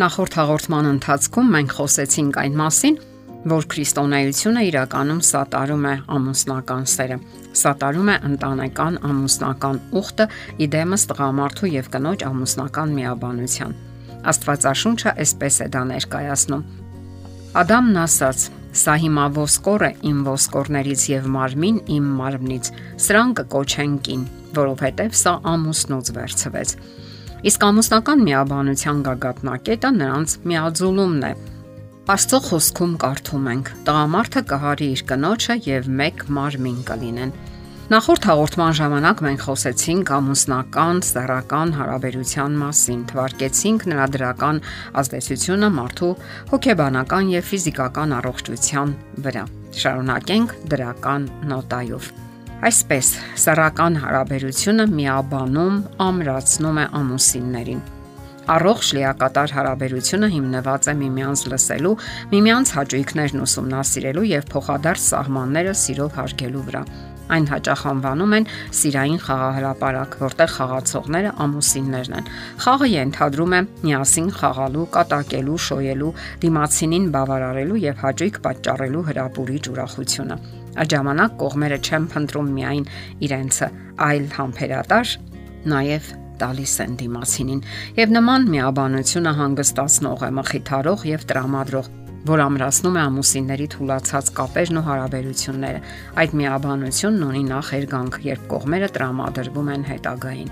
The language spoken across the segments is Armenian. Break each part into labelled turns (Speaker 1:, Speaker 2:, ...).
Speaker 1: Նախորդ հաղորդման ընթացքում մենք խոսեցինք այն մասին, որ քրիստոնեությունը իրականում սատարում է ամուսնական սերը։ Սատարում է ընտանեկան ամուսնական ուխտը իդեմս տղամարդու եւ կնոջ ամուսնական միաբանության։ Աստվածաշունչը այսպես է դա ներկայացնում. Ադամն ասաց. Սա հիմա ոսկոր է իմ ոսկորներից եւ մարմին իմ մարմնից։ Սրան կկոչեն կին, որովհետեւ սա ամուսնոց վերցվեց։ Իսկ ամուսնական միաբանության գագաթնակետը նրանց միաձուլումն է։ Աստծո խոսքում կարդում ենք. Տղամարդը կհարի իր կնոջը եւ մեկ մարմին կլինեն։ Նախորդ հաղորդման ժամանակ մենք խոսեցինք ամուսնական սեռական հարաբերության մասին, թվարկեցինք նրա դրական ազդեցությունը մարդու հոգեբանական եւ ֆիզիկական առողջության վրա։ Շարունակենք դրական նոտայով։ Այսպես, սեռական հարաբերությունը միաբանում, ամրացնում է ամուսիններին։ Առողջ լիակատար հարաբերությունը հիմնված է միմյանց լսելու, միմյանց հաճույքներն ուսումնասիրելու եւ փոխադարձ սահմանները սիրով հարգելու վրա։ Այն հաճախ անվանում են սիրային խաղահրապարակ, որտեղ խաղացողները ամուսիններն են։ Խաղը ենթադրում է միասին խաղալու, կատակելու, շոյելու, դիմացինին բավարարելու եւ հաճույք պատճառելու հրապուրիչ ուրախությունը։ Այդ կողմերը չեն փնտրում միայն իրենցը, այլ համբերատար նաև տալիս են դիմացինին եւ նման միաբանությունը հանգստացնող է մխիթարող եւ տրամադրող որ ամրացնում է ամուսինների թուլացած կապերն ու հարաբերությունները։ Այդ միաբանությունն ունի նախ երգանք, երբ կողմերը տրամադրվում են հետագային։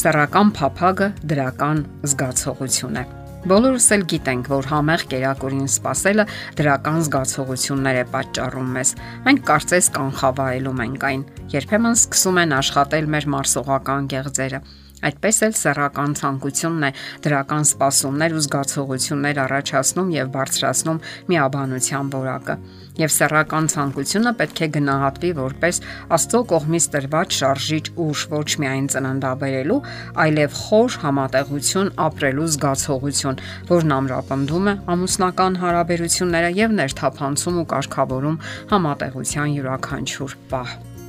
Speaker 1: Սեռական փափագը դրական զգացողություն է։ Բոլորս էլ գիտենք, որ համեղ կերակուրին սпасելը դրական զգացողություններ է պատճառում մեզ։ Մենք կարծես կանխավայելում ենք այն։ Երբեմն սկսում են աշխատել մեր մարսողական գեղձերը։ Այդպես էլ սեռական ցանկությունն է դրական սպասումներ ու զգացողություններ առաջացնում եւ բարձրացնում միաբանության որակը։ Եվ սեռական ցանկությունը պետք է գնահատվի որպես Աստծո կողմից տրված շարժիչ ուժ ոչ միայն ծննդաբերելու, այլև խոր համատեղություն ապրելու զգացողություն, որն ամրապնդում է ամուսնական հարաբերությունները եւ ներթափանցում ու կարգավորում համատեղության յուրաքանչյուր պահ։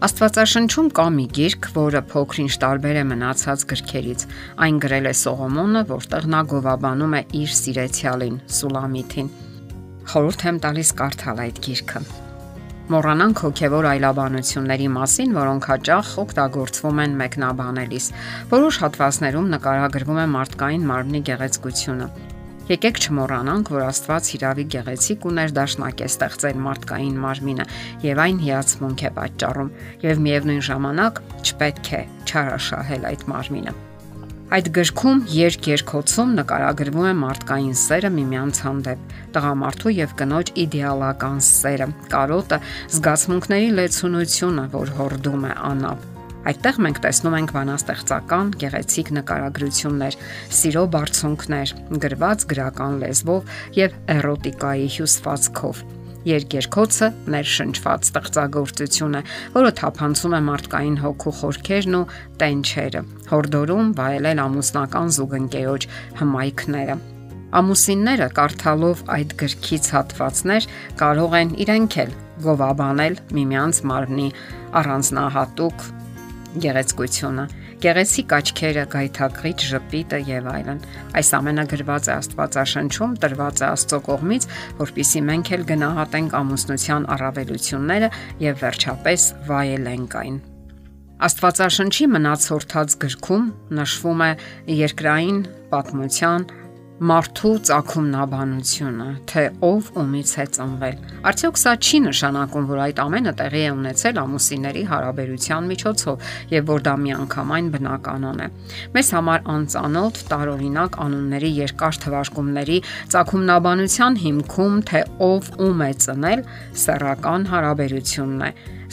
Speaker 1: Աստվածաշնչում կա մի գիրք, որը փոքրինչ տարբեր է մնացած գրքերից։ Այն գրել է Սողոմոնը, որտեղ նա գովաբանում է իր սիրեցյալին Սուլամիթին։ Խորհուրդ եմ տալիս կարդալ այդ գիրքը։ Մոռանանք հոգևոր այլաբանությունների մասին, որոնք հաճախ օգտագործվում են մեկնաբանելիս։ Որոշ հատվածներում նկարագրվում է մարդկային մարմնի գեղեցկությունը, Եկեք չմոռանանք, որ Աստված հիրավի գեղեցիկ ու ներդաշնակ է ստեղծել մարդկային մարմինը եւ այն հիացմունք է պատճառում եւ միևնույն ժամանակ չպետք է չարաշահել այդ մարմինը։ Այդ գրքում երկ երկոցում նկարագրվում է մարդկային սերը միմյանց հանդեպ, տղամարդու եւ կնոջ իդեալական սերը, կարոտը, զգացմունքների լեցունությունը, որ հորդում է անապ Այդտեղ մենք տեսնում ենք բանաստեղծական գեղեցիկ նկարագրություններ, սիրո բարձունքներ, գրված գրական լեզվով եւ էրոտիկայի հյուսվածքով։ Երկերկոցը ներշնչված ստեղծագործություն է, որը թափանցում է մարդկային հոգու խորքերն ու տենչերը, հորդորում վայելել ամուսնական զուգընկերոջ հմայքները։ Ամուսինները կարդալով այդ գրքից հատվածներ կարող են իրենք էլ գովաբանել միմյանց մարմնի առանձնահատուկ գեղեցկությունը, գեղեցիկ աչքերը, գայթակղիչ ժպիտը եւ այլն։ Այս ամենը գրված է Աստվածաշնչում, տրված է Աստծո կողմից, որpիսի մենք էլ գնահատենք ամուսնության առավելությունները եւ վերջապես վայելենք այն։ Աստվածաշնչի մնացորդած գրքում նշվում է երկրային պատմության մարդու ցակումնաբանությունը, թե ով ումից է ծնվել։ Արդյոք սա չի նշանակում, որ այդ ամենը տեղի է ունեցել ամուսինների հարաբերության միջոցով եւ որ դա միանգամայն բնականon է։ Մեզ համար անծանոթ տարօրինակ անունների երկար թվարկումների ցակումնաբանության հիմքում, թե ով ում է ծնել, սեռական հարաբերությունն է։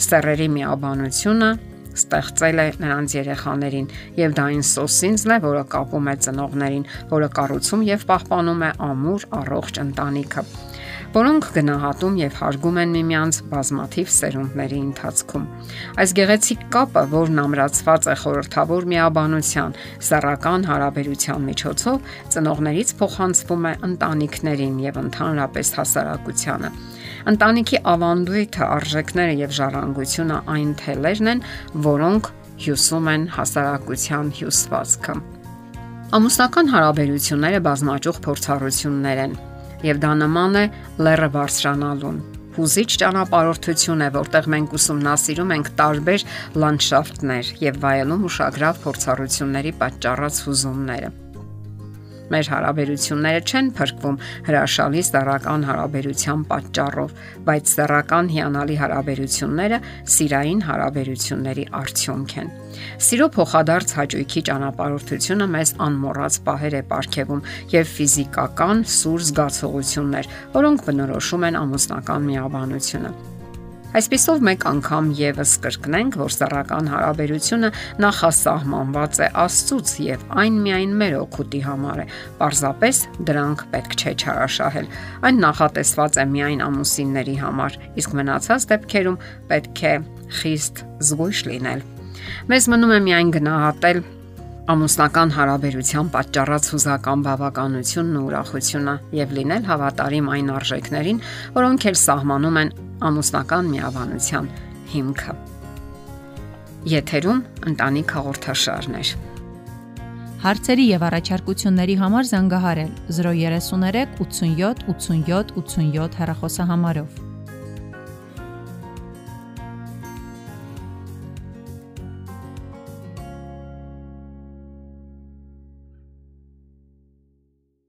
Speaker 1: Սեռերի միաբանությունը ստեղծել է նրանց երեխաներին եւ դա այն սոսինձն է, որը կապում է ծնողներին, որը կառուցում եւ պահպանում է ամուր առողջ ընտանիքը որոնք գնահատում եւ հարգում են միմյանց բազմաթիվ սերունդների ընթացքում։ Այս գեղեցիկ կապը, որն ամրացված է խորթավոր միաբանության, սեռական հարաբերության միջոցով, ծնողներից փոխանցվում է ընտանիքներին եւ ընդհանրապես հասարակությանը։ Ընտանիքի ավանդույթը, արժեքները եւ ժառանգությունը այն թելերն են, որոնք հյուսում են հասարակության հյուսվածքը։ Ամուսնական հարաբերությունները բազմաճյուղ փորձառություններ են, եւ դա նման է լեռը բարձրանալուն։ Հուզիչ ճանապարհորդություն է, որտեղ մենք ուսումնասիրում ենք տարբեր լանդշաֆտներ եւ վայելում ուշագրավ փորձառությունների պատճառած հուզումները։ Մեր հարաբերությունները չեն փրկվում հրաշալի սեռական հարաբերության պատճառով, բայց սեռական հիանալի հարաբերությունները սիրային հարաբերությունների արդյունք են։ Սիրո փոխադարձ հաճույքի ճանապարհորդությունը մեզ անմոռաց պահեր է ապարգևում եւ ֆիզիկական սուր զգացողություններ, որոնք բնորոշում են ամուսնական միաբանությունը։ Այսպիսով մեկ անգամ եւս կրկնենք, որ սեռական հարաբերությունը նախասահմանված է Աստծուց եւ այն միայն մեր օգուտի համար է։ Պարզապես դրանք պետք չէ չարաշահել։ Այն նախատեսված է միայն ամուսինների համար, իսկ մնացած դեպքերում պետք է խիստ զգույշ լինել։ Մեզ մնում է միայն գնահատել ամուսնական հարաբերության պատճառած հուզական բավականությունն ու ուրախությունը եւ լինել հավատարիմ այն արժեքներին, որոնք էլ սահմանում են ամուսնական միաբանության հիմքը։ Եթերում ընտանիք հաղորդաշարներ։
Speaker 2: Հարցերի եւ առաջարկությունների համար զանգահարել 033 87 87 87 հեռախոսահամարով։